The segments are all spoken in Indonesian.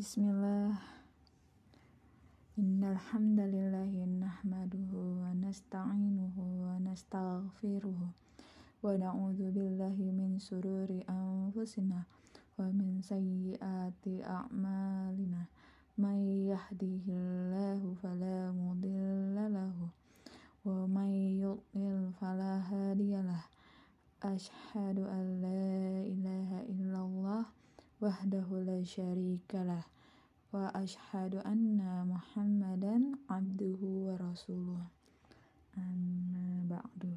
Bismillah. Innal hamdalillahi nahmaduhu wa nasta'inuhu wa nastaghfiruh wa na'udzu billahi min sururi anfusina wa min sayyiati a'malina. May yahdihillahu fala mudilla lahu wa may yudlil fala hadiyalah Ashhadu an la ilaha illallah wahdahu la syarikalah wa ashhadu anna muhammadan abduhu wa rasuluh amma ba'du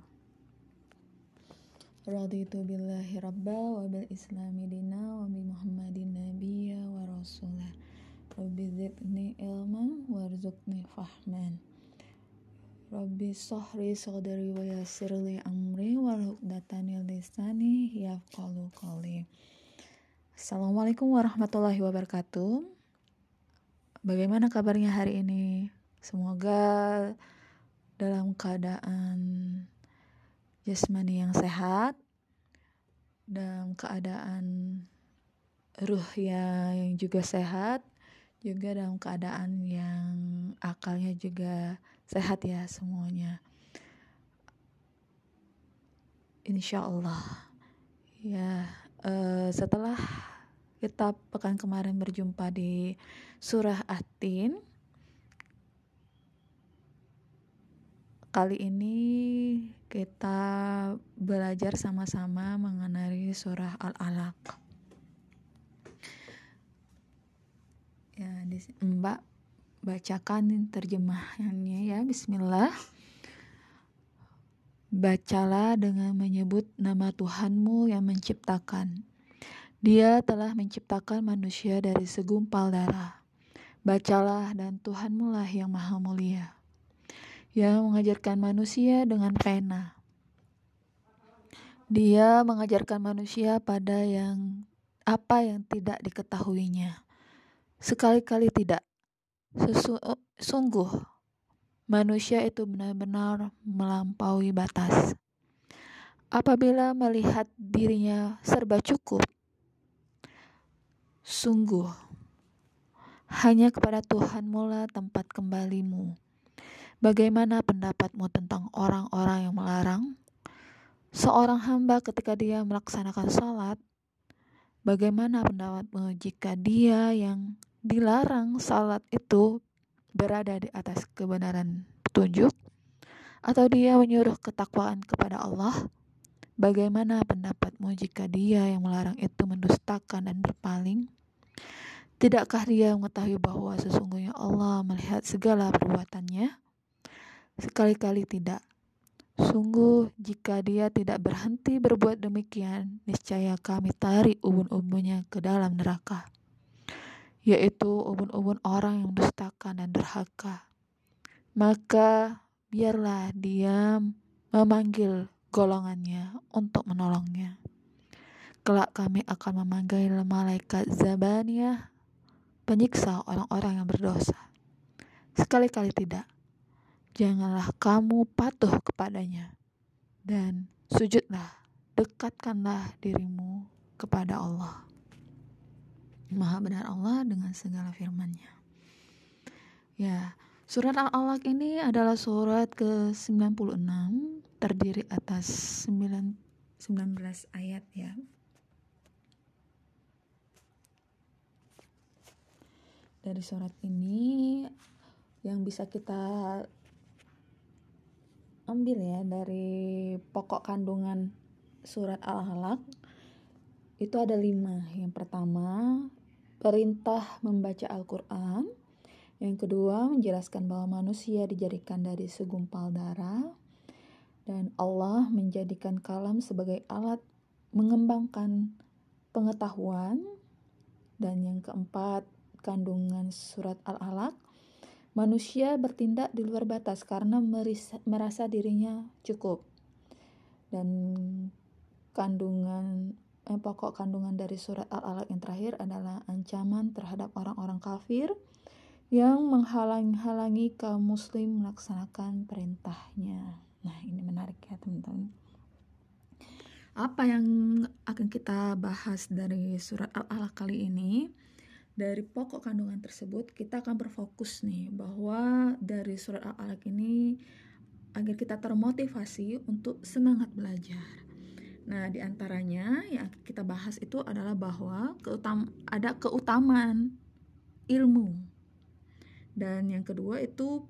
raditu billahi rabba wa bil islami dina wa bi muhammadin nabiyya wa rasulah rabbi zidni ilman warzuqni fahman Rabbi sohri sodari wa yasirli amri wa hukdatani lisani yafqalu qali Assalamualaikum warahmatullahi wabarakatuh Bagaimana kabarnya hari ini? Semoga dalam keadaan jasmani yang sehat, dalam keadaan ruh yang juga sehat, juga dalam keadaan yang akalnya juga sehat ya semuanya. Insya Allah. Ya, uh, setelah kita pekan kemarin berjumpa di surah Atin. Kali ini kita belajar sama-sama mengenai surah Al-Alaq. Ya, Mbak bacakan terjemahannya ya. Bismillah. Bacalah dengan menyebut nama Tuhanmu yang menciptakan dia telah menciptakan manusia dari segumpal darah. Bacalah dan Tuhanmu lah yang maha mulia. Yang mengajarkan manusia dengan pena. Dia mengajarkan manusia pada yang apa yang tidak diketahuinya. Sekali-kali tidak. Sungguh manusia itu benar-benar melampaui batas. Apabila melihat dirinya serba cukup, Sungguh, hanya kepada Tuhan mula tempat kembalimu. Bagaimana pendapatmu tentang orang-orang yang melarang? Seorang hamba ketika dia melaksanakan salat, bagaimana pendapatmu jika dia yang dilarang salat itu berada di atas kebenaran petunjuk? Atau dia menyuruh ketakwaan kepada Allah? Bagaimana pendapatmu jika dia yang melarang itu mendustakan dan berpaling? Tidakkah dia mengetahui bahwa sesungguhnya Allah melihat segala perbuatannya? Sekali-kali tidak. Sungguh, jika dia tidak berhenti berbuat demikian, niscaya kami tarik ubun-ubunnya ke dalam neraka, yaitu ubun-ubun orang yang dustakan dan durhaka. Maka biarlah dia memanggil golongannya untuk menolongnya. Kelak kami akan memanggil malaikat Zabaniyah, penyiksa orang-orang yang berdosa. Sekali-kali tidak, janganlah kamu patuh kepadanya, dan sujudlah, dekatkanlah dirimu kepada Allah. Maha benar Allah dengan segala firman-Nya. Ya, surat Al-Alaq ini adalah surat ke-96 terdiri atas 9, 19 ayat ya. Dari surat ini yang bisa kita ambil ya dari pokok kandungan surat Al-Alaq itu ada lima. Yang pertama, perintah membaca Al-Quran. Yang kedua, menjelaskan bahwa manusia dijadikan dari segumpal darah dan Allah menjadikan kalam sebagai alat mengembangkan pengetahuan. Dan yang keempat kandungan surat Al-Alaq. Manusia bertindak di luar batas karena merasa dirinya cukup. Dan kandungan eh, pokok kandungan dari surat Al-Alaq yang terakhir adalah ancaman terhadap orang-orang kafir yang menghalang-halangi kaum muslim melaksanakan perintahnya. Nah, ini menarik ya, teman-teman. Apa yang akan kita bahas dari surat Al-Alaq kali ini? dari pokok kandungan tersebut kita akan berfokus nih bahwa dari surat Al-Alaq ini agar kita termotivasi untuk semangat belajar. Nah, di antaranya yang kita bahas itu adalah bahwa keutam ada keutamaan ilmu. Dan yang kedua itu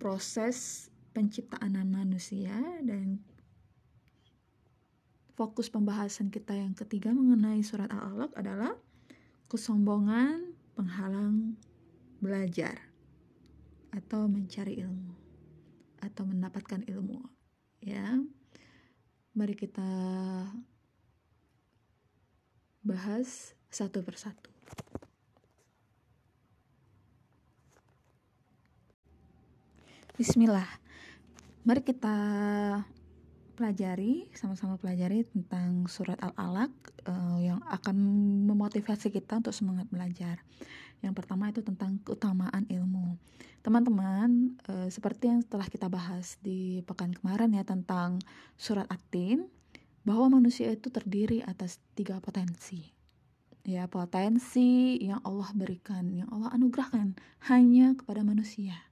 proses penciptaan manusia dan fokus pembahasan kita yang ketiga mengenai surat Al-Alaq adalah kesombongan penghalang belajar atau mencari ilmu atau mendapatkan ilmu ya. Mari kita bahas satu persatu Bismillah mari kita pelajari sama-sama pelajari tentang surat Al-Alaq uh, yang akan memotivasi kita untuk semangat belajar. Yang pertama itu tentang keutamaan ilmu. Teman-teman, uh, seperti yang telah kita bahas di pekan kemarin ya tentang surat At-Tin bahwa manusia itu terdiri atas tiga potensi. Ya, potensi yang Allah berikan, yang Allah anugerahkan hanya kepada manusia.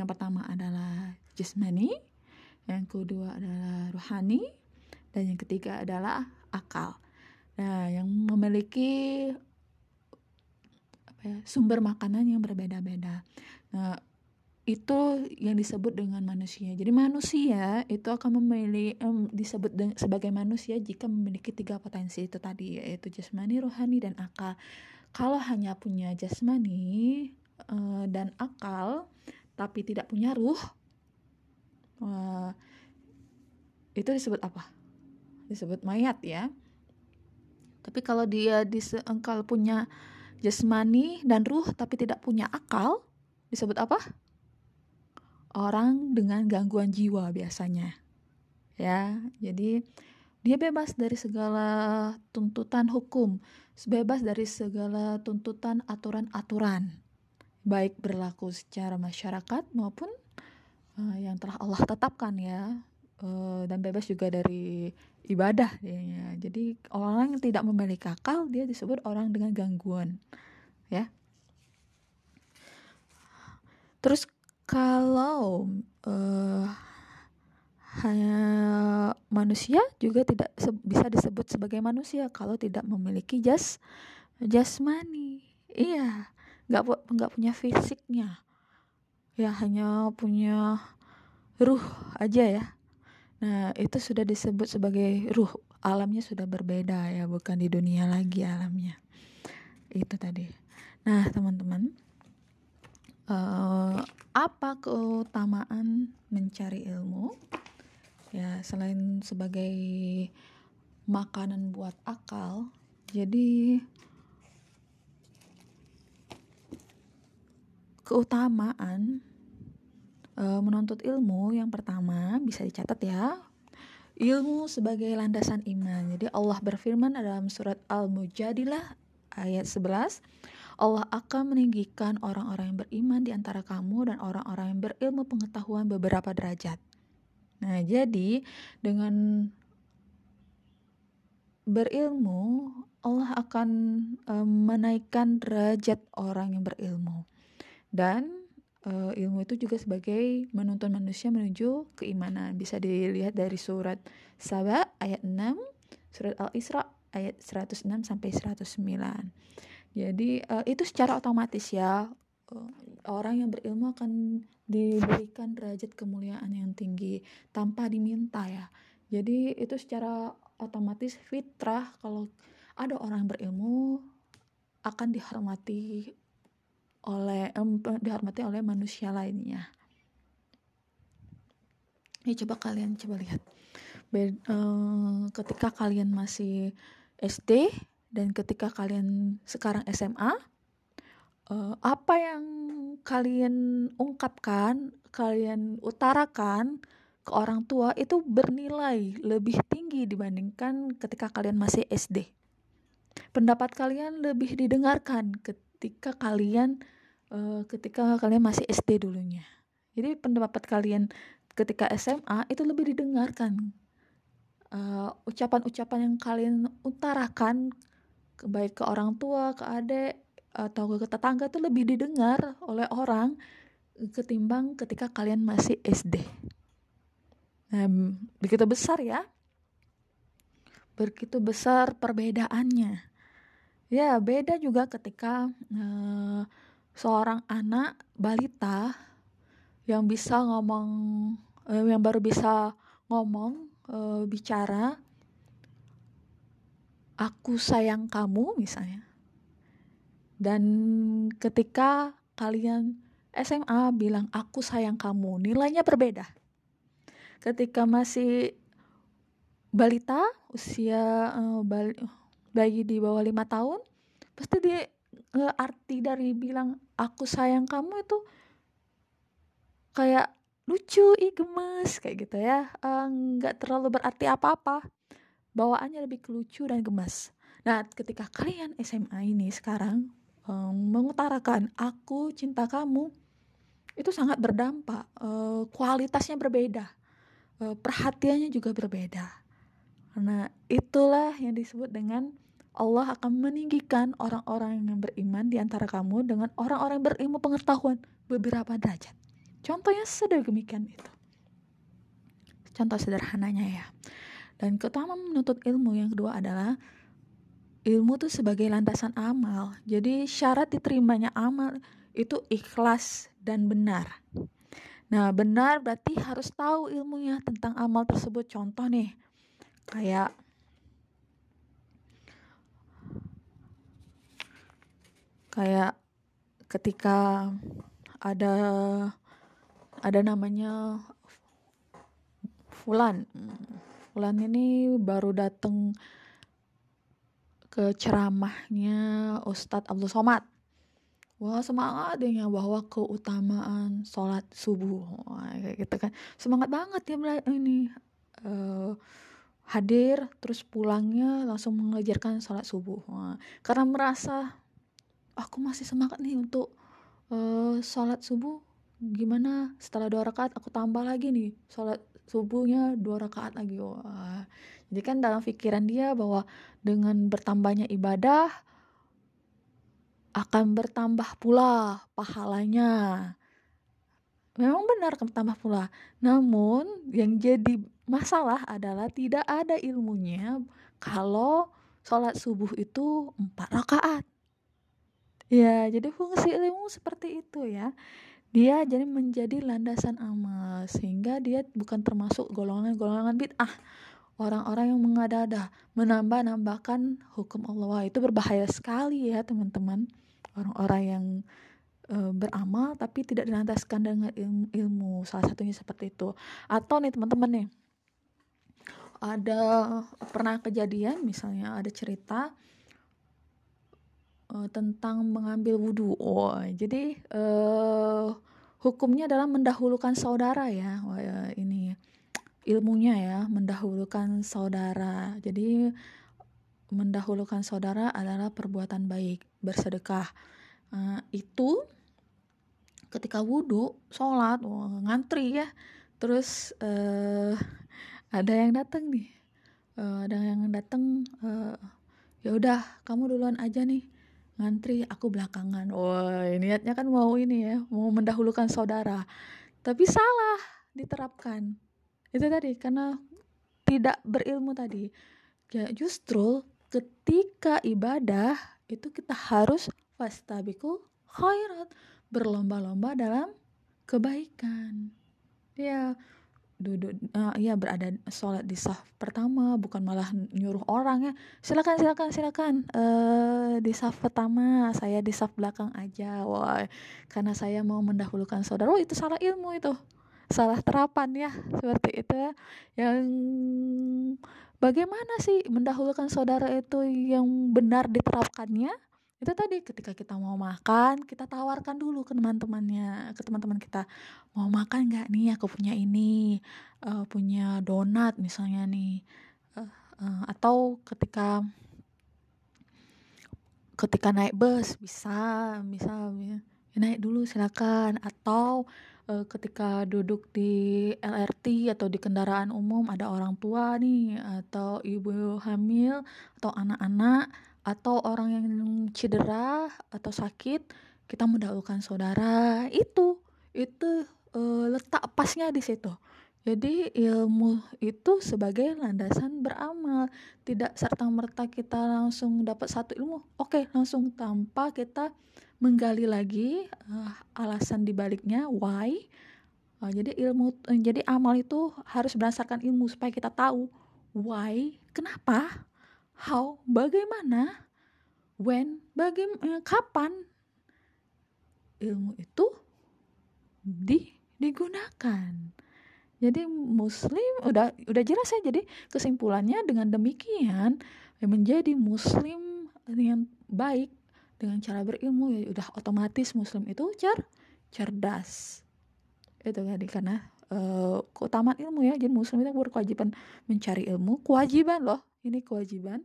Yang pertama adalah jasmani, yang kedua adalah rohani, dan yang ketiga adalah akal. Nah, yang memiliki apa ya, sumber makanan yang berbeda-beda. Nah, itu yang disebut dengan manusia. Jadi manusia itu akan memilih um, disebut sebagai manusia jika memiliki tiga potensi itu tadi yaitu jasmani, rohani dan akal. Kalau hanya punya jasmani uh, dan akal tapi tidak punya ruh, uh, itu disebut apa? Disebut mayat ya. Tapi kalau dia disengkal punya jasmani dan ruh tapi tidak punya akal, disebut apa? Orang dengan gangguan jiwa biasanya. Ya, jadi dia bebas dari segala tuntutan hukum, bebas dari segala tuntutan aturan-aturan, baik berlaku secara masyarakat maupun uh, yang telah Allah tetapkan ya uh, dan bebas juga dari ibadah ya. Jadi orang yang tidak memiliki akal dia disebut orang dengan gangguan ya. Terus kalau uh, hanya manusia juga tidak bisa disebut sebagai manusia kalau tidak memiliki jas jasmani. Iya, nggak nggak punya fisiknya ya hanya punya ruh aja ya. Nah, itu sudah disebut sebagai ruh. Alamnya sudah berbeda ya, bukan di dunia lagi alamnya. Itu tadi. Nah, teman-teman, uh, apa keutamaan mencari ilmu? Ya, selain sebagai makanan buat akal, jadi keutamaan e, menuntut ilmu yang pertama bisa dicatat ya ilmu sebagai landasan iman jadi Allah berfirman dalam surat Al-Mujadilah ayat 11 Allah akan meninggikan orang-orang yang beriman di antara kamu dan orang-orang yang berilmu pengetahuan beberapa derajat. Nah, jadi dengan berilmu Allah akan um, menaikkan derajat orang yang berilmu. Dan uh, ilmu itu juga sebagai menuntun manusia menuju keimanan. Bisa dilihat dari surat Saba ayat 6, surat Al-Isra ayat 106 sampai 109. Jadi uh, itu secara otomatis ya uh, orang yang berilmu akan diberikan derajat kemuliaan yang tinggi tanpa diminta ya. Jadi itu secara otomatis fitrah kalau ada orang berilmu akan dihormati oleh um, dihormati oleh manusia lainnya. Ini coba kalian coba lihat. Be uh, ketika kalian masih SD dan ketika kalian sekarang SMA, uh, eh, apa yang kalian ungkapkan, kalian utarakan ke orang tua itu bernilai lebih tinggi dibandingkan ketika kalian masih SD. Pendapat kalian lebih didengarkan ketika kalian uh, ketika kalian masih SD dulunya. Jadi pendapat kalian ketika SMA itu lebih didengarkan. eh, ucapan-ucapan yang kalian utarakan baik ke orang tua ke adik atau ke tetangga itu lebih didengar oleh orang ketimbang ketika kalian masih SD. Nah, begitu besar ya. Begitu besar perbedaannya. Ya, beda juga ketika uh, seorang anak balita yang bisa ngomong uh, yang baru bisa ngomong uh, bicara aku sayang kamu misalnya. Dan ketika kalian SMA bilang aku sayang kamu, nilainya berbeda. Ketika masih balita usia uh, bayi di bawah lima tahun, pasti dia uh, arti dari bilang aku sayang kamu itu kayak lucu, ih gemes kayak gitu ya, nggak uh, terlalu berarti apa-apa. Bawaannya lebih lucu dan gemes. Nah, ketika kalian SMA ini sekarang um, mengutarakan aku cinta kamu itu sangat berdampak uh, kualitasnya berbeda uh, perhatiannya juga berbeda karena itulah yang disebut dengan Allah akan meninggikan orang-orang yang beriman di antara kamu dengan orang-orang berilmu pengetahuan beberapa derajat. Contohnya sedemikian itu. Contoh sederhananya ya. Dan keutama menuntut ilmu yang kedua adalah ilmu itu sebagai landasan amal. Jadi syarat diterimanya amal itu ikhlas dan benar. Nah, benar berarti harus tahu ilmunya tentang amal tersebut. Contoh nih, kayak kayak ketika ada ada namanya Fulan. Fulan ini baru datang ke ceramahnya Ustadz Abdul Somad. Wah semangat deh bahwa keutamaan sholat subuh Wah, kayak gitu kan semangat banget ya ini uh, hadir terus pulangnya langsung mengajarkan sholat subuh Wah, karena merasa aku masih semangat nih untuk uh, sholat subuh gimana setelah dua rakaat aku tambah lagi nih sholat subuhnya dua rakaat lagi Wah, jadi kan dalam pikiran dia bahwa dengan bertambahnya ibadah akan bertambah pula pahalanya. Memang benar akan bertambah pula. Namun yang jadi masalah adalah tidak ada ilmunya kalau sholat subuh itu empat rakaat. Ya, jadi fungsi ilmu seperti itu ya. Dia jadi menjadi landasan amal sehingga dia bukan termasuk golongan-golongan bid'ah. Orang-orang yang mengada-ada menambah-nambahkan hukum Allah. Itu berbahaya sekali ya teman-teman. Orang-orang yang e, beramal tapi tidak dilantaskan dengan ilmu, ilmu. Salah satunya seperti itu. Atau nih teman-teman nih ada pernah kejadian misalnya ada cerita uh, tentang mengambil wudhu oh jadi uh, hukumnya adalah mendahulukan saudara ya. Wah, ya, ini ilmunya ya mendahulukan saudara. Jadi mendahulukan saudara adalah perbuatan baik bersedekah. Uh, itu ketika wudhu sholat oh, ngantri ya. Terus uh, ada yang datang nih. Uh, ada yang datang uh, ya udah kamu duluan aja nih. Ngantri aku belakangan. Wah niatnya kan mau ini ya mau mendahulukan saudara. Tapi salah diterapkan. Itu tadi karena tidak berilmu tadi. Ya justru ketika ibadah itu kita harus fastabiqul khairat. Berlomba-lomba dalam kebaikan. Ya duduk uh, ya berada sholat di saf pertama bukan malah nyuruh orang ya. Silakan silakan silakan. Uh, di saf pertama saya di saf belakang aja wah karena saya mau mendahulukan saudara oh itu salah ilmu itu. Salah terapan ya seperti itu. Ya yang bagaimana sih mendahulukan saudara itu yang benar diterapkannya itu tadi ketika kita mau makan kita tawarkan dulu ke teman-temannya ke teman-teman kita mau makan nggak nih? Aku punya ini uh, punya donat misalnya nih. Uh, uh, atau ketika ketika naik bus bisa bisa ya, naik dulu silakan. Atau uh, ketika duduk di LRT atau di kendaraan umum ada orang tua nih atau ibu hamil atau anak-anak atau orang yang cedera atau sakit kita mendahulukan saudara. Itu itu uh, letak pasnya di situ. Jadi ilmu itu sebagai landasan beramal. Tidak serta merta kita langsung dapat satu ilmu. Oke langsung tanpa kita menggali lagi uh, alasan dibaliknya why. Uh, jadi ilmu uh, jadi amal itu harus berdasarkan ilmu supaya kita tahu why. Kenapa how, bagaimana, when, bagaimana, kapan ilmu itu di, digunakan. Jadi muslim udah udah jelas ya. Jadi kesimpulannya dengan demikian menjadi muslim yang baik dengan cara berilmu ya udah otomatis muslim itu cer cerdas. Itu tadi karena uh, keutamaan ilmu ya. Jadi muslim itu berkewajiban mencari ilmu, kewajiban loh ini kewajiban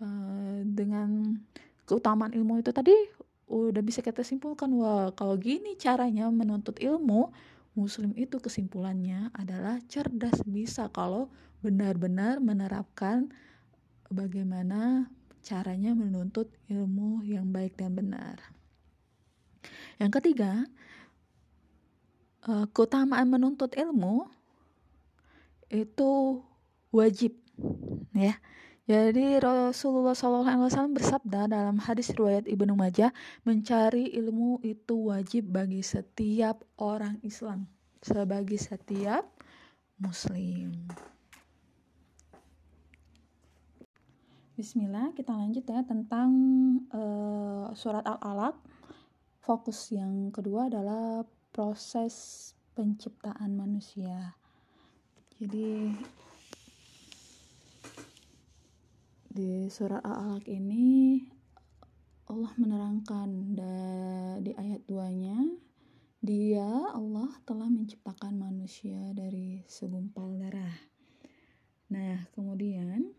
uh, dengan keutamaan ilmu itu tadi udah bisa kita simpulkan wah kalau gini caranya menuntut ilmu muslim itu kesimpulannya adalah cerdas bisa kalau benar-benar menerapkan bagaimana caranya menuntut ilmu yang baik dan benar. Yang ketiga, uh, keutamaan menuntut ilmu itu wajib ya jadi Rasulullah SAW bersabda dalam hadis riwayat Ibnu Majah, mencari ilmu itu wajib bagi setiap orang Islam, sebagai setiap Muslim. Bismillah, kita lanjut ya tentang uh, surat Al-Alaq. Fokus yang kedua adalah proses penciptaan manusia. Jadi di surat Al-Alaq ini Allah menerangkan di ayat 2-nya dia Allah telah menciptakan manusia dari segumpal darah. Nah, kemudian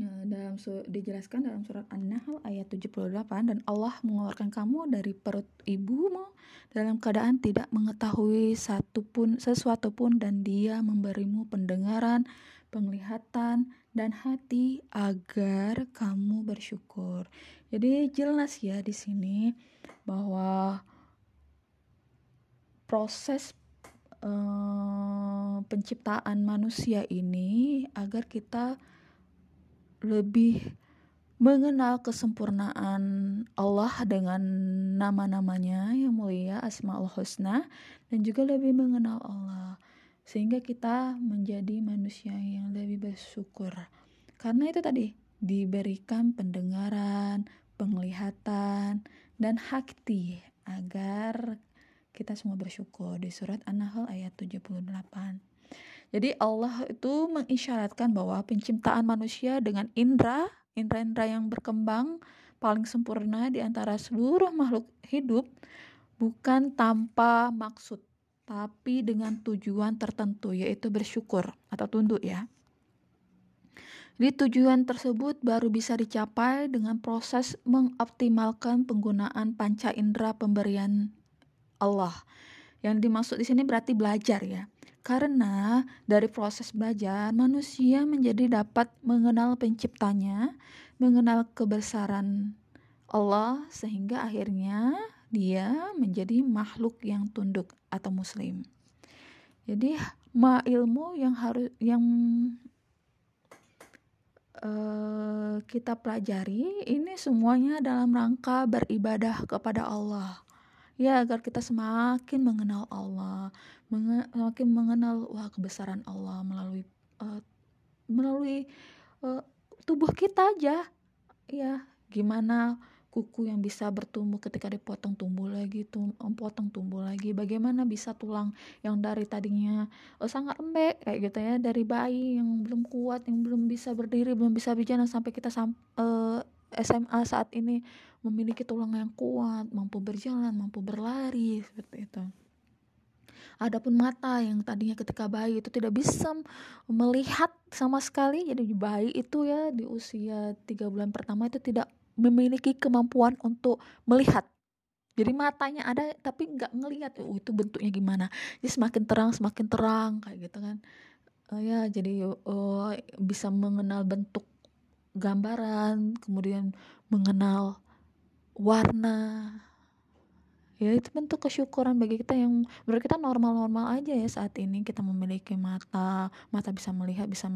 eh, dalam dijelaskan dalam surat An-Nahl ayat 78 dan Allah mengeluarkan kamu dari perut ibumu dalam keadaan tidak mengetahui satu pun sesuatu pun dan dia memberimu pendengaran, penglihatan, dan hati agar kamu bersyukur. Jadi jelas ya di sini bahwa proses uh, penciptaan manusia ini agar kita lebih mengenal kesempurnaan Allah dengan nama-namanya yang mulia Asmaul Husna dan juga lebih mengenal Allah sehingga kita menjadi manusia yang lebih bersyukur. Karena itu tadi diberikan pendengaran, penglihatan, dan hakti agar kita semua bersyukur di surat An-Nahl ayat 78. Jadi Allah itu mengisyaratkan bahwa penciptaan manusia dengan indera, indera-indera yang berkembang paling sempurna di antara seluruh makhluk hidup bukan tanpa maksud tapi dengan tujuan tertentu yaitu bersyukur atau tunduk ya. Di tujuan tersebut baru bisa dicapai dengan proses mengoptimalkan penggunaan panca indera pemberian Allah. Yang dimaksud di sini berarti belajar ya. Karena dari proses belajar manusia menjadi dapat mengenal penciptanya, mengenal kebesaran Allah sehingga akhirnya dia menjadi makhluk yang tunduk atau muslim. Jadi ma ilmu yang harus yang uh, kita pelajari ini semuanya dalam rangka beribadah kepada Allah. Ya agar kita semakin mengenal Allah, menge semakin mengenal wah kebesaran Allah melalui uh, melalui uh, tubuh kita aja. Ya, gimana kuku yang bisa bertumbuh ketika dipotong tumbuh lagi tum potong tumbuh lagi. Bagaimana bisa tulang yang dari tadinya oh, sangat lembek kayak gitu ya dari bayi yang belum kuat yang belum bisa berdiri belum bisa bicara sampai kita sam uh, eh, SMA saat ini memiliki tulang yang kuat mampu berjalan mampu berlari seperti itu. Adapun mata yang tadinya ketika bayi itu tidak bisa melihat sama sekali, jadi bayi itu ya di usia tiga bulan pertama itu tidak memiliki kemampuan untuk melihat. Jadi matanya ada tapi nggak ngelihat oh, itu bentuknya gimana? Jadi semakin terang semakin terang kayak gitu kan. Uh, ya jadi uh, bisa mengenal bentuk gambaran kemudian mengenal warna ya itu bentuk kesyukuran bagi kita yang menurut kita normal-normal aja ya saat ini. Kita memiliki mata mata bisa melihat bisa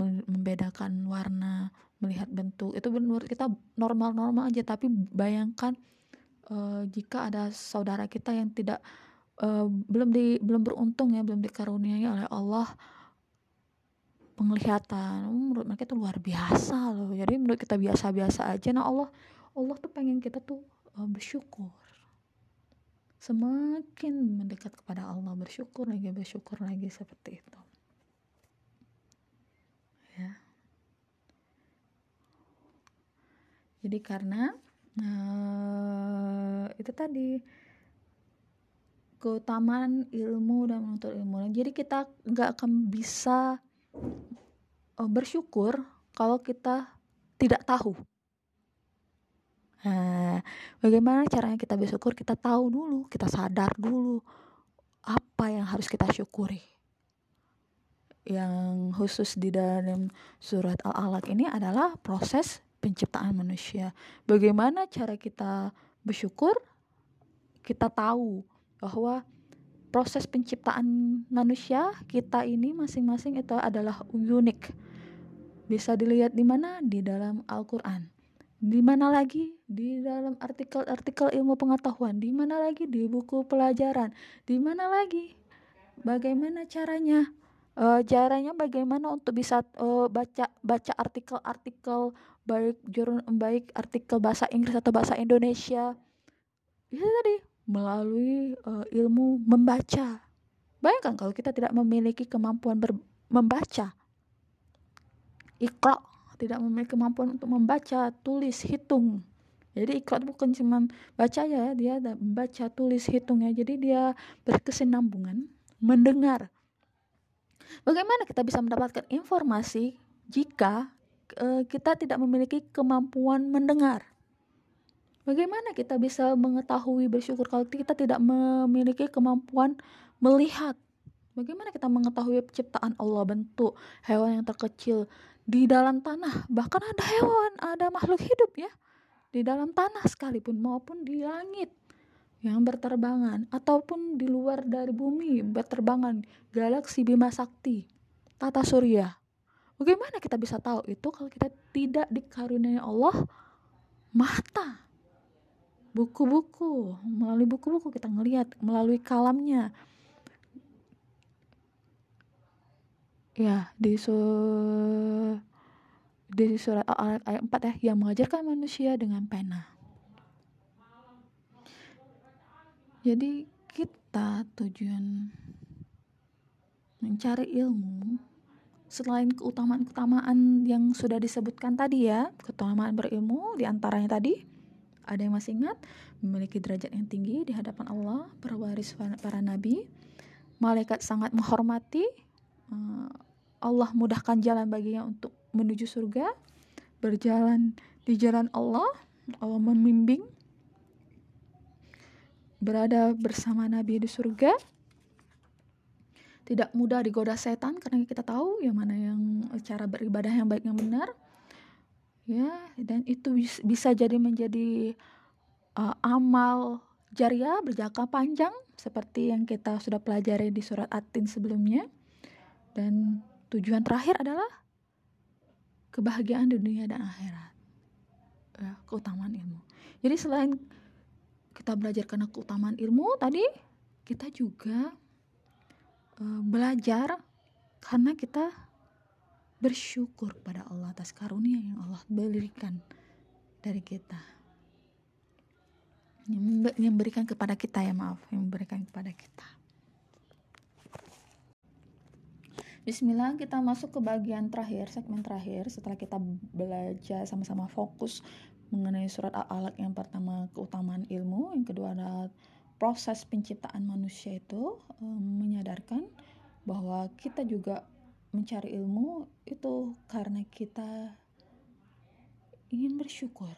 membedakan warna melihat bentuk. Itu menurut kita normal-normal aja. Tapi bayangkan uh, jika ada saudara kita yang tidak uh, belum di belum beruntung ya belum dikaruniai oleh Allah penglihatan oh, menurut mereka itu luar biasa loh. Jadi menurut kita biasa-biasa aja. Nah Allah Allah tuh pengen kita tuh uh, bersyukur semakin mendekat kepada Allah bersyukur lagi bersyukur lagi seperti itu. Ya. Jadi karena uh, itu tadi keutamaan ilmu dan menuntut ilmu. Jadi kita nggak akan bisa uh, bersyukur kalau kita tidak tahu. Nah, bagaimana caranya kita bersyukur? Kita tahu dulu, kita sadar dulu apa yang harus kita syukuri. Yang khusus di dalam surat Al-Alaq ini adalah proses penciptaan manusia. Bagaimana cara kita bersyukur? Kita tahu bahwa proses penciptaan manusia kita ini masing-masing itu adalah unik. Bisa dilihat di mana? Di dalam Al-Qur'an. Di mana lagi? Di dalam artikel-artikel ilmu pengetahuan. Di mana lagi? Di buku pelajaran. Di mana lagi? Bagaimana caranya? Uh, caranya bagaimana untuk bisa uh, baca baca artikel-artikel baik jurnal baik artikel bahasa Inggris atau bahasa Indonesia. Itu tadi melalui uh, ilmu membaca. Bayangkan kalau kita tidak memiliki kemampuan ber membaca. Iqra tidak memiliki kemampuan untuk membaca, tulis, hitung. Jadi ikhlas bukan cuma baca ya, dia ada membaca, tulis, hitung ya. Jadi dia berkesinambungan, mendengar. Bagaimana kita bisa mendapatkan informasi jika uh, kita tidak memiliki kemampuan mendengar? Bagaimana kita bisa mengetahui bersyukur kalau kita tidak memiliki kemampuan melihat? Bagaimana kita mengetahui penciptaan Allah bentuk hewan yang terkecil di dalam tanah? Bahkan ada hewan, ada makhluk hidup ya di dalam tanah sekalipun maupun di langit yang berterbangan ataupun di luar dari bumi berterbangan galaksi Bima Sakti, tata surya. Bagaimana kita bisa tahu itu kalau kita tidak dikaruniai Allah mata? buku-buku melalui buku-buku kita ngelihat melalui kalamnya ya di su di surat ayat, ayat 4 ya yang mengajarkan manusia dengan pena jadi kita tujuan mencari ilmu selain keutamaan-keutamaan yang sudah disebutkan tadi ya keutamaan berilmu di antaranya tadi ada yang masih ingat? Memiliki derajat yang tinggi di hadapan Allah, para waris para nabi. Malaikat sangat menghormati. Eh, Allah mudahkan jalan baginya untuk menuju surga. Berjalan di jalan Allah. Allah membimbing. Berada bersama Nabi di surga. Tidak mudah digoda setan karena kita tahu yang mana yang cara beribadah yang baik yang benar ya dan itu bisa jadi menjadi uh, amal jariah berjangka panjang seperti yang kita sudah pelajari di surat Atin sebelumnya dan tujuan terakhir adalah kebahagiaan dunia dan akhirat. Ya, keutamaan ilmu. Jadi selain kita belajar karena keutamaan ilmu tadi kita juga uh, belajar karena kita bersyukur pada Allah atas karunia yang Allah berikan dari kita. Yang memberikan kepada kita ya maaf yang memberikan kepada kita Bismillah kita masuk ke bagian terakhir segmen terakhir. Setelah kita belajar sama-sama fokus mengenai surat al-alaq yang pertama keutamaan ilmu. Yang kedua adalah proses penciptaan manusia itu um, menyadarkan bahwa kita juga mencari ilmu itu karena kita ingin bersyukur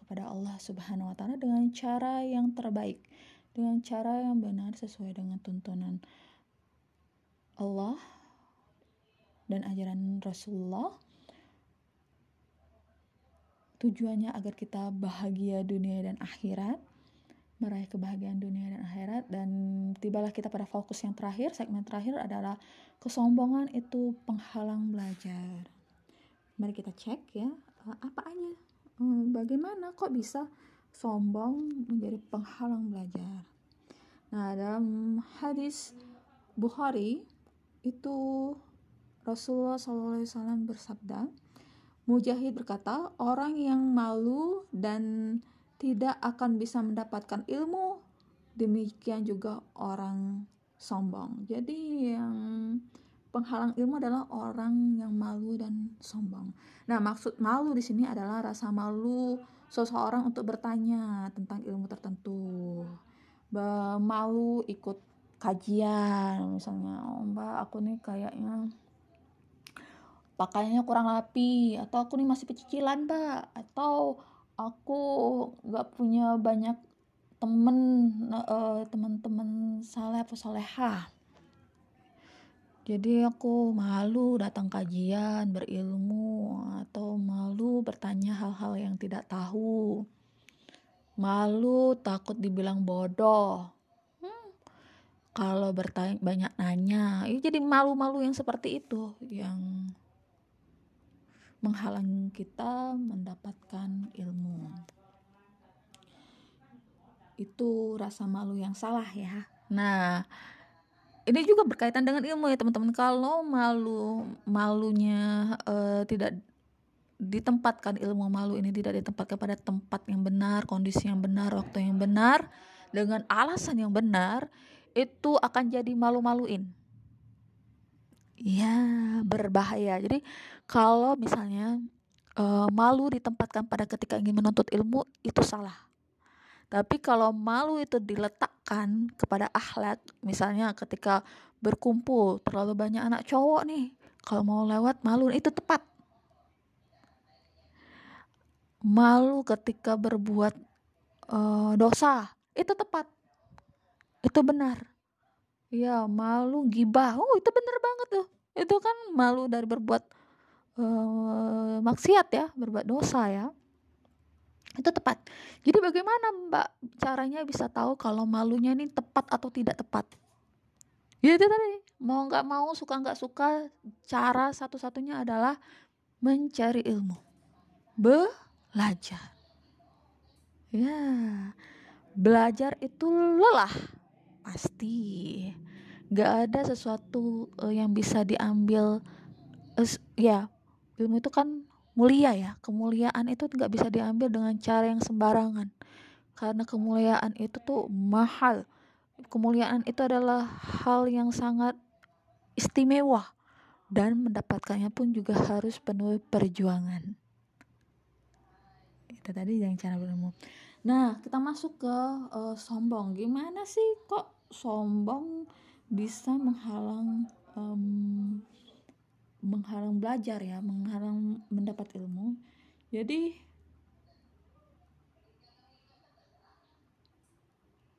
kepada Allah Subhanahu wa taala dengan cara yang terbaik, dengan cara yang benar sesuai dengan tuntunan Allah dan ajaran Rasulullah. Tujuannya agar kita bahagia dunia dan akhirat meraih kebahagiaan dunia dan akhirat. Dan tibalah kita pada fokus yang terakhir segmen terakhir adalah kesombongan itu penghalang belajar. Mari kita cek ya eh, apa aja? Hmm, bagaimana kok bisa sombong menjadi penghalang belajar? Nah dalam hadis Bukhari itu Rasulullah SAW bersabda Mujahid berkata, orang yang malu dan tidak akan bisa mendapatkan ilmu, demikian juga orang sombong. Jadi yang penghalang ilmu adalah orang yang malu dan sombong. Nah, maksud malu di sini adalah rasa malu seseorang untuk bertanya tentang ilmu tertentu. Malu ikut kajian misalnya, oh, Mbak, aku nih kayaknya pakaiannya kurang rapi atau aku nih masih pecicilan mbak. Atau aku nggak punya banyak temen uh, teman-teman saleh atau soleha jadi aku malu datang kajian berilmu atau malu bertanya hal-hal yang tidak tahu. Malu takut dibilang bodoh. Hmm, kalau bertanya banyak nanya ya jadi malu-malu yang seperti itu yang menghalangi kita mendapatkan ilmu. Itu rasa malu yang salah ya. Nah, ini juga berkaitan dengan ilmu ya teman-teman. Kalau malu malunya uh, tidak ditempatkan ilmu malu ini tidak ditempatkan pada tempat yang benar, kondisi yang benar, waktu yang benar, dengan alasan yang benar, itu akan jadi malu-maluin ya berbahaya. Jadi kalau misalnya uh, malu ditempatkan pada ketika ingin menuntut ilmu itu salah. Tapi kalau malu itu diletakkan kepada akhlak, misalnya ketika berkumpul terlalu banyak anak cowok nih, kalau mau lewat malu itu tepat. Malu ketika berbuat uh, dosa itu tepat, itu benar Iya, malu gibah. Oh, itu bener banget tuh. Itu kan malu dari berbuat uh, maksiat ya, berbuat dosa ya. Itu tepat. Jadi bagaimana Mbak caranya bisa tahu kalau malunya ini tepat atau tidak tepat? Ya itu tadi, mau nggak mau, suka nggak suka, cara satu-satunya adalah mencari ilmu. Belajar. Ya, belajar itu lelah pasti gak ada sesuatu uh, yang bisa diambil ya ilmu itu kan mulia ya kemuliaan itu nggak bisa diambil dengan cara yang sembarangan. Karena kemuliaan itu tuh mahal. Kemuliaan itu adalah hal yang sangat istimewa dan mendapatkannya pun juga harus penuh perjuangan. Itu tadi yang cara berilmu Nah, kita masuk ke uh, sombong. Gimana sih kok sombong bisa menghalang um, menghalang belajar ya, menghalang mendapat ilmu. Jadi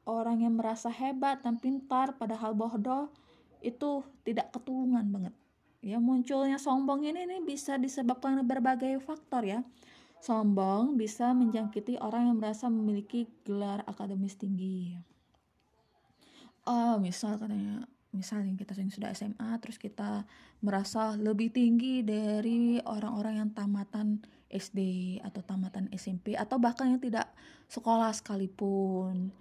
orang yang merasa hebat dan pintar padahal bodoh itu tidak ketulungan banget. Ya, munculnya sombong ini nih bisa disebabkan berbagai faktor ya Sombong bisa menjangkiti orang yang merasa memiliki gelar akademis tinggi. Oh, misal katanya, misalnya kita sudah SMA, terus kita merasa lebih tinggi dari orang-orang yang tamatan SD atau tamatan SMP atau bahkan yang tidak sekolah sekalipun.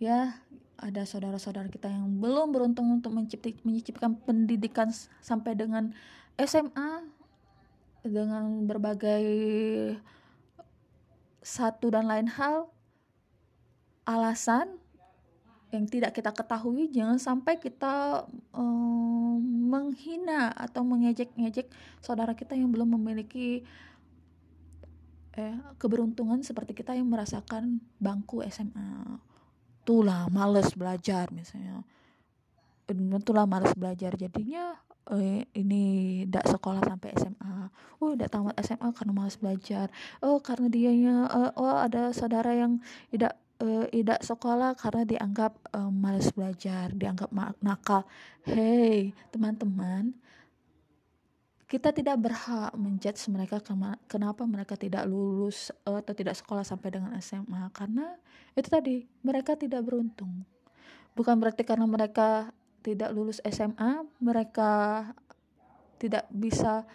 Ya, ada saudara-saudara kita yang belum beruntung untuk menciptakan pendidikan sampai dengan SMA dengan berbagai satu dan lain hal alasan yang tidak kita ketahui jangan sampai kita um, menghina atau mengejek-ngejek saudara kita yang belum memiliki eh, keberuntungan seperti kita yang merasakan bangku SMA. Itulah males belajar misalnya. Itulah males belajar jadinya eh, ini tidak sekolah sampai SMA oh tidak tamat SMA karena malas belajar oh karena dianya uh, oh ada saudara yang tidak uh, tidak sekolah karena dianggap uh, malas belajar dianggap nakal. Hey teman-teman kita tidak berhak menjudge mereka kenapa mereka tidak lulus eh, atau tidak sekolah sampai dengan SMA karena itu tadi mereka tidak beruntung. Bukan berarti karena mereka tidak lulus SMA mereka tidak bisa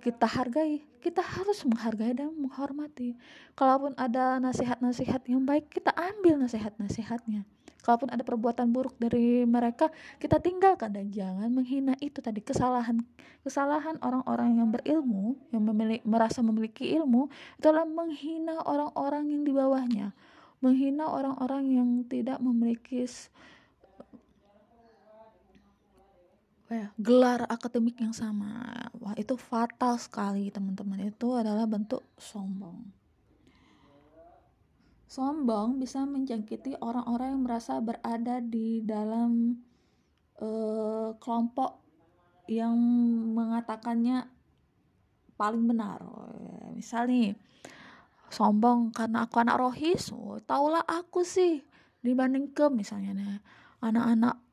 kita hargai kita harus menghargai dan menghormati. Kalaupun ada nasihat-nasihat yang baik kita ambil nasihat-nasihatnya. Kalaupun ada perbuatan buruk dari mereka kita tinggalkan dan jangan menghina. Itu tadi kesalahan kesalahan orang-orang yang berilmu yang memiliki merasa memiliki ilmu adalah menghina orang-orang yang di bawahnya. Menghina orang-orang yang tidak memiliki ya, gelar akademik yang sama. Wah itu fatal sekali teman-teman. Itu adalah bentuk sombong. Sombong bisa menjangkiti orang-orang yang merasa berada di dalam uh, kelompok yang mengatakannya paling benar. Misal nih, sombong karena aku anak rohis, oh, taulah aku sih dibanding ke misalnya anak-anak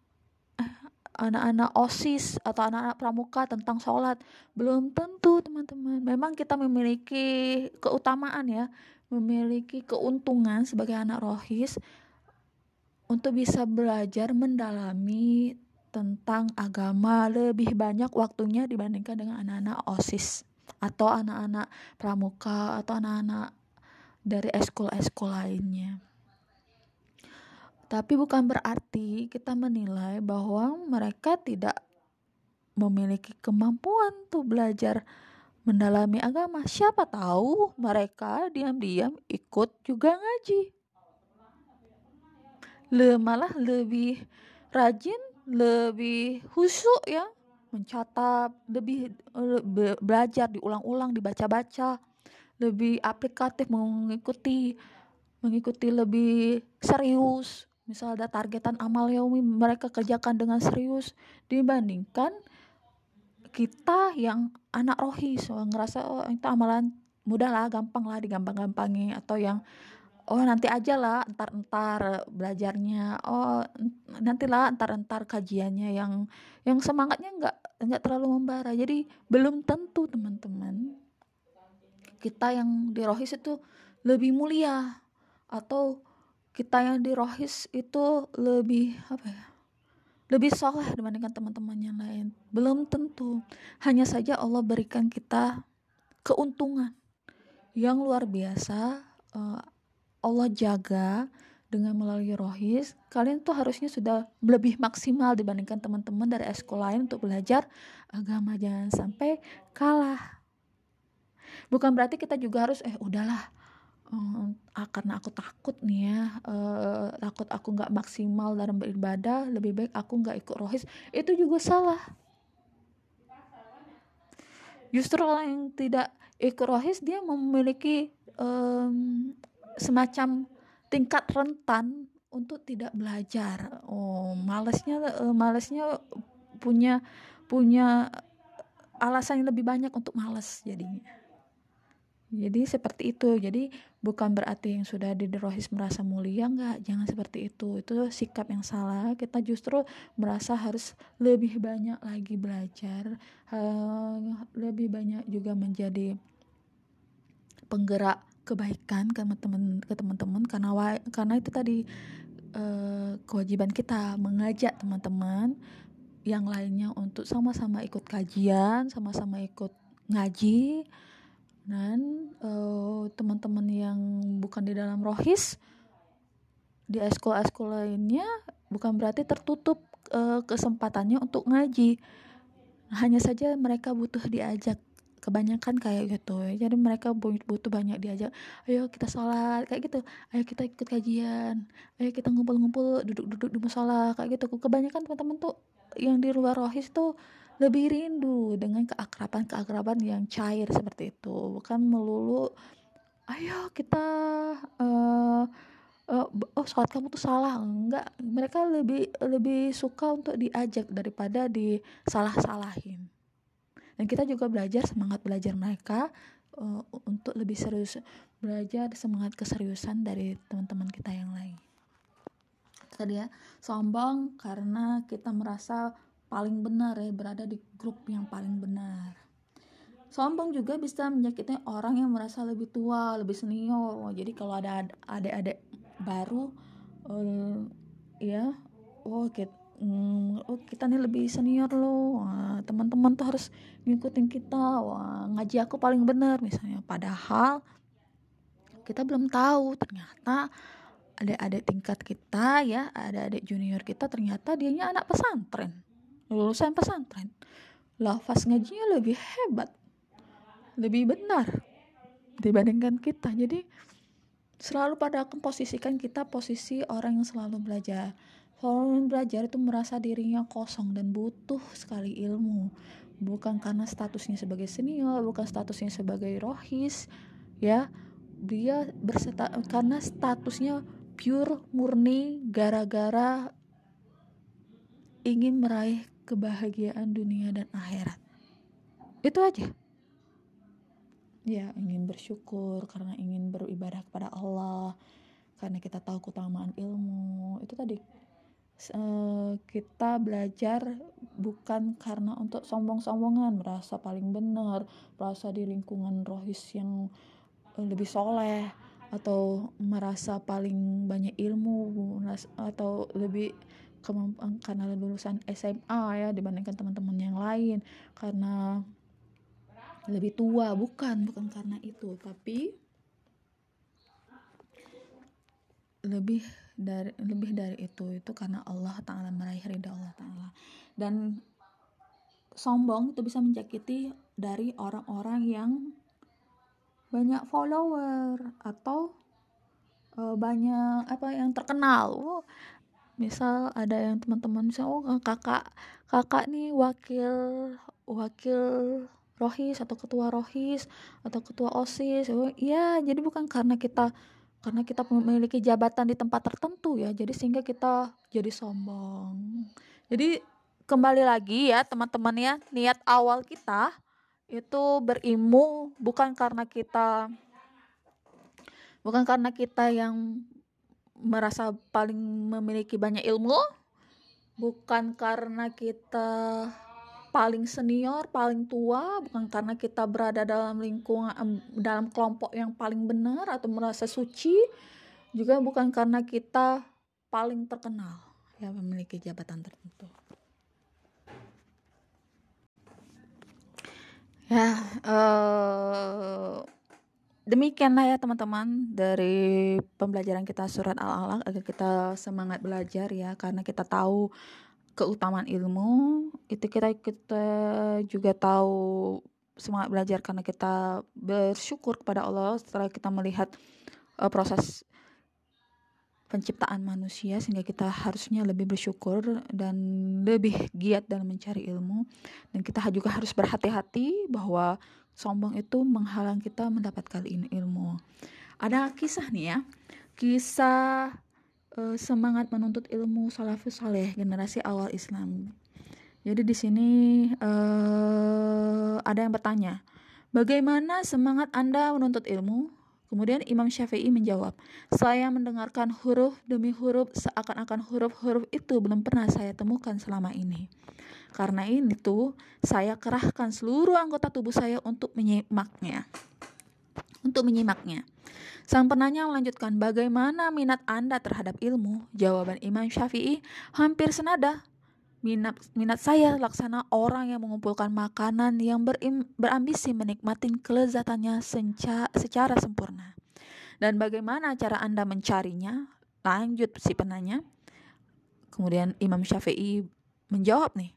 anak-anak osis atau anak-anak pramuka tentang sholat. Belum tentu teman-teman. Memang kita memiliki keutamaan ya. Memiliki keuntungan sebagai anak rohis untuk bisa belajar mendalami tentang agama lebih banyak waktunya dibandingkan dengan anak-anak OSIS atau anak-anak pramuka atau anak-anak dari eskul-eskul lainnya. Tapi bukan berarti kita menilai bahwa mereka tidak memiliki kemampuan untuk belajar mendalami agama. Siapa tahu mereka diam-diam ikut juga ngaji. Le malah lebih rajin, lebih khusyuk ya, mencatat, lebih le, belajar diulang-ulang, dibaca-baca, lebih aplikatif mengikuti mengikuti lebih serius. Misal ada targetan amal yaumi mereka kerjakan dengan serius dibandingkan kita yang anak rohis so, ngerasa oh itu amalan mudah lah gampang lah digampang-gampangi atau yang oh nanti aja lah entar-entar belajarnya oh nantilah entar-entar kajiannya yang yang semangatnya nggak nggak terlalu membara. Jadi belum tentu teman-teman kita yang di rohis itu lebih mulia atau kita yang di rohis itu lebih apa ya lebih soleh dibandingkan teman-teman yang lain. Belum tentu. Hanya saja Allah berikan kita keuntungan yang luar biasa. Uh, Allah jaga dengan melalui rohis. Kalian tuh harusnya sudah lebih maksimal dibandingkan teman-teman dari sekolah lain untuk belajar agama. Jangan sampai kalah. Bukan berarti kita juga harus eh udahlah uh, karena aku takut nih ya uh, takut aku nggak maksimal dalam beribadah lebih baik aku nggak ikut rohis itu juga salah. Justru orang yang tidak ikut rohis dia memiliki um, semacam tingkat rentan untuk tidak belajar. Oh malesnya uh, malesnya punya punya alasan yang lebih banyak untuk males jadinya jadi seperti itu. Jadi bukan berarti yang sudah di rohis merasa mulia enggak, jangan seperti itu. Itu sikap yang salah. Kita justru merasa harus lebih banyak lagi belajar, uh, lebih banyak juga menjadi penggerak kebaikan ke teman-teman ke teman-teman karena karena itu tadi uh, kewajiban kita mengajak teman-teman yang lainnya untuk sama-sama ikut kajian, sama-sama ikut ngaji dan uh, teman-teman yang bukan di dalam rohis di eskul-eskul lainnya bukan berarti tertutup uh, kesempatannya untuk ngaji. Hanya saja mereka butuh diajak kebanyakan kayak gitu. Jadi mereka butuh banyak diajak ayo kita sholat kayak gitu. Ayo kita ikut kajian ayo kita ngumpul-ngumpul duduk-duduk di musola kayak gitu. Kebanyakan teman-teman tuh yang di luar rohis tuh lebih rindu dengan keakraban-keakraban yang cair seperti itu. Bukan melulu ayo kita uh, uh, oh sholat kamu tuh salah. Enggak. Mereka lebih lebih suka untuk diajak daripada disalah-salahin dan kita juga belajar semangat belajar mereka uh, untuk lebih serius belajar semangat keseriusan dari teman-teman kita yang lain. Tadi ya sombong karena kita merasa paling benar ya berada di grup yang paling benar. Sombong juga bisa menyakiti orang yang merasa lebih tua lebih senior. Jadi kalau ada adik-adik baru uh, ya oh kita hmm, oh kita nih lebih senior loh. Teman-teman tuh harus ngikutin kita. Wah ngaji aku paling benar misalnya. Padahal kita belum tahu ternyata adik-adik tingkat kita ya ada adik junior kita ternyata dianya anak pesantren lulusan pesantren lafaz ngajinya lebih hebat lebih benar dibandingkan kita jadi selalu pada memposisikan kita posisi orang yang selalu belajar Orang belajar itu merasa dirinya kosong dan butuh sekali ilmu. Bukan karena statusnya sebagai senior, bukan statusnya sebagai rohis, ya. Dia berserta karena statusnya pure murni gara-gara ingin meraih kebahagiaan dunia dan akhirat. Itu aja. Ya, ingin bersyukur karena ingin beribadah kepada Allah, karena kita tahu keutamaan ilmu. Itu tadi uh, kita belajar bukan karena untuk sombong-sombongan merasa paling benar merasa di lingkungan rohis yang uh, lebih soleh atau merasa paling banyak ilmu atau lebih kemampuan karena lulusan SMA ya dibandingkan teman-teman yang lain. Karena lebih tua bukan bukan karena itu. Tapi lebih dari lebih dari itu itu karena Allah Taala meraih ridha Allah Taala. Dan sombong itu bisa menyakiti dari orang-orang yang banyak follower atau uh, banyak apa yang terkenal misal ada yang teman-teman misal oh kakak kakak nih wakil wakil rohis atau ketua rohis atau ketua osis. Oh iya jadi bukan karena kita karena kita memiliki jabatan di tempat tertentu ya jadi sehingga kita jadi sombong. Jadi kembali lagi ya teman-teman ya niat awal kita itu berilmu bukan karena kita bukan karena kita yang merasa paling memiliki banyak ilmu bukan karena kita paling senior, paling tua bukan karena kita berada dalam lingkungan dalam kelompok yang paling benar atau merasa suci, juga bukan karena kita paling terkenal ya memiliki jabatan tertentu. Ya, uh, demikianlah ya teman-teman dari pembelajaran kita surat Al-Alaq. Agar kita semangat belajar ya karena kita tahu keutamaan ilmu. Itu kita kita juga tahu semangat belajar karena kita bersyukur kepada Allah setelah kita melihat uh, proses penciptaan manusia sehingga kita harusnya lebih bersyukur dan lebih giat dalam mencari ilmu dan kita juga harus berhati-hati bahwa sombong itu menghalang kita mendapatkan ilmu. Ada kisah nih ya, kisah uh, semangat menuntut ilmu salafus saleh generasi awal Islam. Jadi di sini uh, ada yang bertanya, bagaimana semangat Anda menuntut ilmu? Kemudian Imam Syafi'i menjawab, saya mendengarkan huruf demi huruf seakan-akan huruf-huruf itu belum pernah saya temukan selama ini. Karena ini tuh saya kerahkan seluruh anggota tubuh saya untuk menyimaknya. Untuk menyimaknya. Sang penanya melanjutkan, bagaimana minat Anda terhadap ilmu? Jawaban Imam Syafi'i hampir senada. Minat, minat saya laksana orang yang mengumpulkan makanan yang berim, berambisi menikmati kelezatannya senca, secara sempurna. Dan bagaimana cara Anda mencarinya? Lanjut si penanya. Kemudian Imam Syafi'i menjawab nih,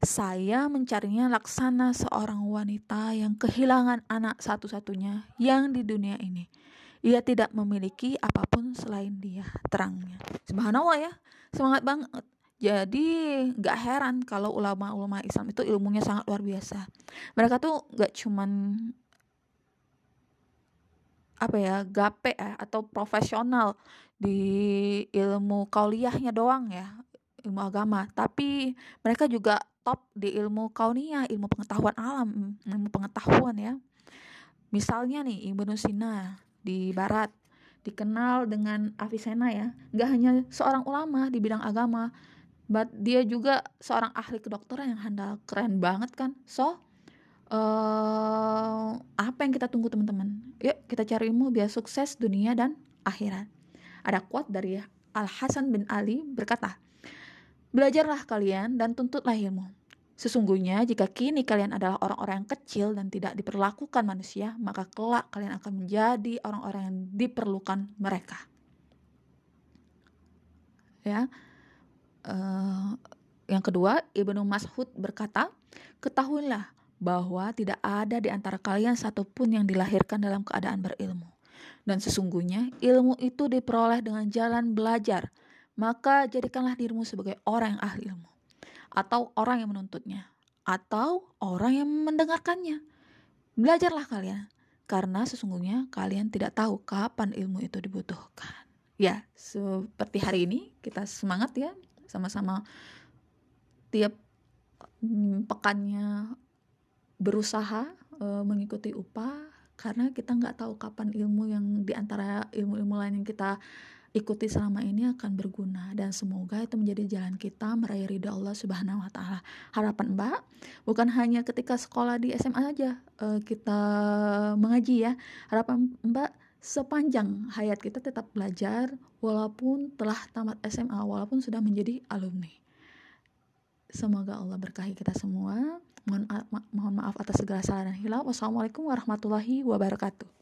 saya mencarinya laksana seorang wanita yang kehilangan anak satu-satunya yang di dunia ini ia tidak memiliki apa pun selain dia terangnya subhanallah ya semangat banget jadi nggak heran kalau ulama-ulama Islam itu ilmunya sangat luar biasa. Mereka tuh nggak cuman apa ya gape ya atau profesional di ilmu kauliahnya doang ya ilmu agama. Tapi mereka juga top di ilmu kauniyah ilmu pengetahuan alam ilmu pengetahuan ya. Misalnya nih Ibnu Sina di barat dikenal dengan Avicenna ya. Nggak hanya seorang ulama di bidang agama but dia juga seorang ahli kedokteran yang handal keren banget kan so uh, apa yang kita tunggu teman-teman? Yuk kita cari ilmu biar sukses dunia dan akhirat. Ada quote dari Al Hasan bin Ali berkata, belajarlah kalian dan tuntutlah ilmu. Sesungguhnya jika kini kalian adalah orang-orang yang kecil dan tidak diperlakukan manusia, maka kelak kalian akan menjadi orang-orang yang diperlukan mereka. Ya, uh, yang kedua, Ibnu Mas'ud berkata, Ketahuilah bahwa tidak ada di antara kalian satupun yang dilahirkan dalam keadaan berilmu. Dan sesungguhnya ilmu itu diperoleh dengan jalan belajar. Maka jadikanlah dirimu sebagai orang yang ahli ilmu. Atau orang yang menuntutnya. Atau orang yang mendengarkannya. Belajarlah kalian. Karena sesungguhnya kalian tidak tahu kapan ilmu itu dibutuhkan. Ya, seperti hari ini kita semangat ya. Sama-sama tiap mm, pekannya berusaha uh, mengikuti upah karena kita nggak tahu kapan ilmu yang di antara ilmu-ilmu lain yang kita ikuti selama ini akan berguna dan semoga itu menjadi jalan kita meraih ridha Allah Subhanahu wa taala. Harapan Mbak bukan hanya ketika sekolah di SMA aja uh, kita mengaji ya. Harapan Mbak sepanjang hayat kita tetap belajar walaupun telah tamat SMA, walaupun sudah menjadi alumni. Semoga Allah berkahi kita semua. Mohon, mohon maaf atas segala salah dan hilang. Wassalamualaikum warahmatullahi wabarakatuh.